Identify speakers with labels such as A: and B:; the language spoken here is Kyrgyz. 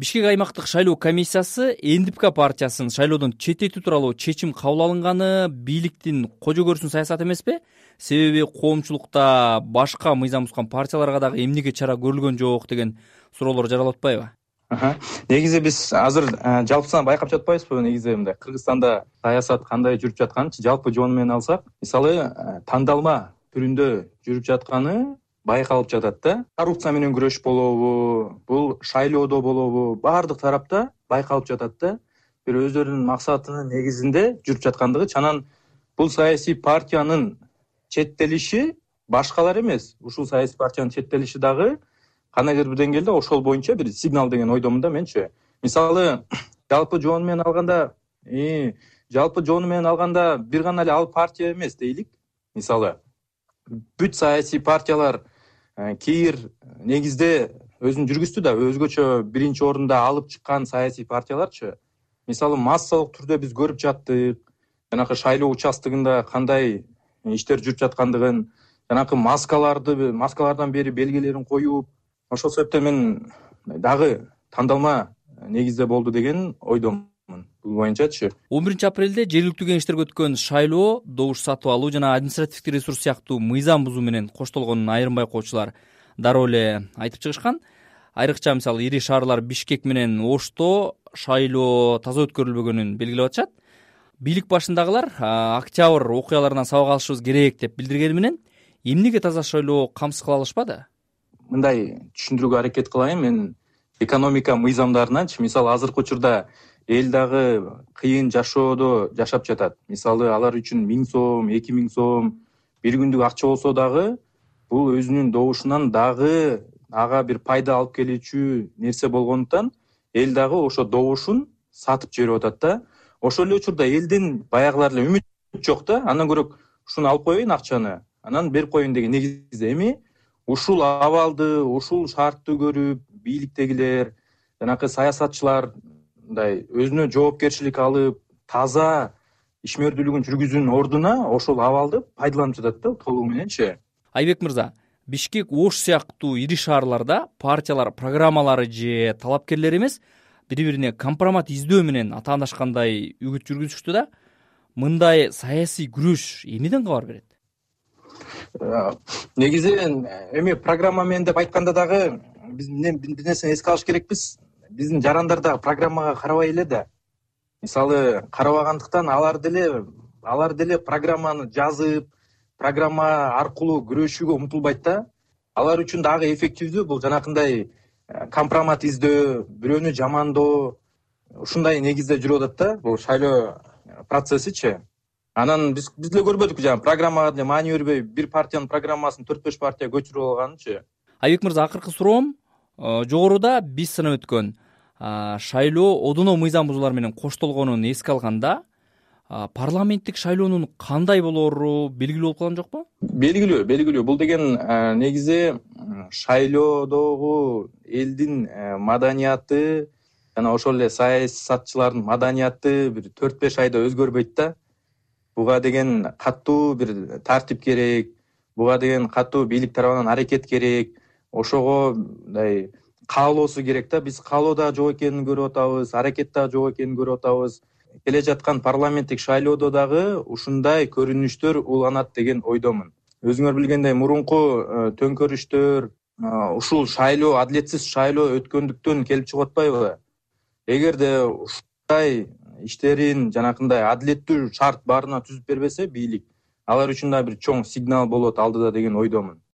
A: бишкек аймактык шайлоо комиссиясы ндпк партиясын шайлоодон четтетүү тууралуу чечим кабыл алынганы бийликтин кожо көрүүсүнүн саясаты эмеспи себеби коомчулукта башка мыйзам бузган партияларга дагы эмнеге чара көрүлгөн жок деген суроолор жаралып атпайбы?
B: Негизи биз азыр э, жалпысынан байкап жатпайбызбы негизи мындай? Кыргызстанда саясат кандай жүрүп жатканынчы жалпы жону менен алсак мисалы э, тандалма түрүндө жүрүп жатканы байкалып жатат да. Коррупция менен күрөш болобу бул шайлоодо болобу баардык тарапта байкалып жатат да. Бир өздөрүнүн максатынын негизинде жүрүп жаткандыгычы анан бул саясий партиянын четтелиши башкалар эмес. Ушул саясий партиянын четтелиши дагы кандайдыр бир деңгээлде ошол боюнча бир сигнал деген ойдомун да менчи мисалы жалпы жону менен алганда жалпы жону менен алганда бир гана эле ал партия эмес дейли мисалы бүт саясий партиялар бир негизде өзүн жүргүздү да өзгөчө биринчи орунда алып чыккан саясий партияларчы. Мисалы массалык түрдө биз көрүп жаттык. Жанакы шайлоо участогунда кандай иштер жүрүп жаткандыгын жанакы маскаларды маскалардан бери белгилерин коюп ошол себептен мен дагы тандалма негизде болду деген ойдомун боюнчачы.
A: Он биринчи апрелде жергиликтүү кеңештерге өткөн шайлоо добуш сатып алуу жана административдик ресурс сыяктуу мыйзам бузуу менен коштолгонун айрым байкоочулар дароо эле айтып чыгышкан. Айрыкча мисалы ири шаарлар бишкек менен ошто шайлоо таза өткөрүлбөгөнүн белгилеп атышат. Бийлик башындагылар октябрь окуяларынан сабак алышыбыз керек деп билдиргени менен эмнеге таза шайлоо камсыз кыла алышпады?
B: Мындай түшүндүрүүгө аракет кылайын. Мен экономика мыйзамдарынанчы мисалы азыркы учурда эл дагы кыйын жашоодо жашап жатат. Мисалы алар үчүн миң сом эки миң сом бир күндүк акча болсо дагы бул өзүнүн добушунан дагы ага бир пайда алып келүүчү нерсе болгондуктан эл дагы ошо добушун сатып жиберип атат да. Ошол эле учурда элдин баягылар эле үмүт жок да. Андан көрө ушуну алып коеюн акчаны. Анан берип коеюн деген негизде эми ушул абалды ушул шартты көрүп бийликтегилер жанакы саясатчылар мындай өзүнө жоопкерчилик алып таза ишмердүүлүгүн жүргүзүүнүн ордуна ошол абалды пайдаланып жатат да толугу мененчи
A: айбек мырза бишкек ош сыяктуу ири шаарларда партиялар программалары же талапкерлери эмес бири бирине компромат издөө менен атаандашкандай үгүт жүргүзүштү да мындай саясий күрөш эмнеден кабар берет?
B: Негизи эми программа менен деп айтканда дагы биз бир нерсени эске алыш керекпиз биздин жарандар дагы программага карабай эле да. Мисалы карабагандыктан алар деле алар деле программаны жазып программа аркылуу күрөшүүгө умтулбайт да. Алар үчүн дагы эффективдүү. Бул жанакындай э, компромат издөө бирөөнү жамандоо ушундай негизде жүрүп атат да. Бул шайлоо процессичи анан биз биз деле көрбөдүкпү жанагы программага деле маани бербей бир партиянын программасын төрт беш партия көчүрүп алганынчы
A: айбек мырза акыркы суроом жогоруда биз санап өткөн шайлоо одоно мыйзам бузуулар менен коштолгонун эске алганда парламенттик шайлоонун кандай болоору белгилүү болуп калган жокпу?
B: Белгилүү белгилүү. Бул деген негизи шайлоодогу элдин э, маданияты жана ошол эле саясатчылардын маданияты бир төрт беш айда өзгөрбөйт да. Буга деген катуу бир тартип керек буга деген катуу бийлик тарабынан аракет керек ошого мындай каалоосу керек да. Биз каалоо дагы жок экенин көрүп атабыз аракет дагы жок экенин көрүп атабыз. Келе жаткан парламенттик шайлоодо дагы ушундай көрүнүштөр уланат деген ойдомун. Өзүңөр билгендей мурунку э, төңкөрүштөр э, ушул шайлоо адилетсиз шайлоо өткөндүктөн келип чыгып атпайбы? Эгерде ушундай иштерин жанакындай адилеттүү шарт баарына түзүп бербесе бийлик. Алар үчүн дагы бир чоң сигнал болот алдыда деген ойдомун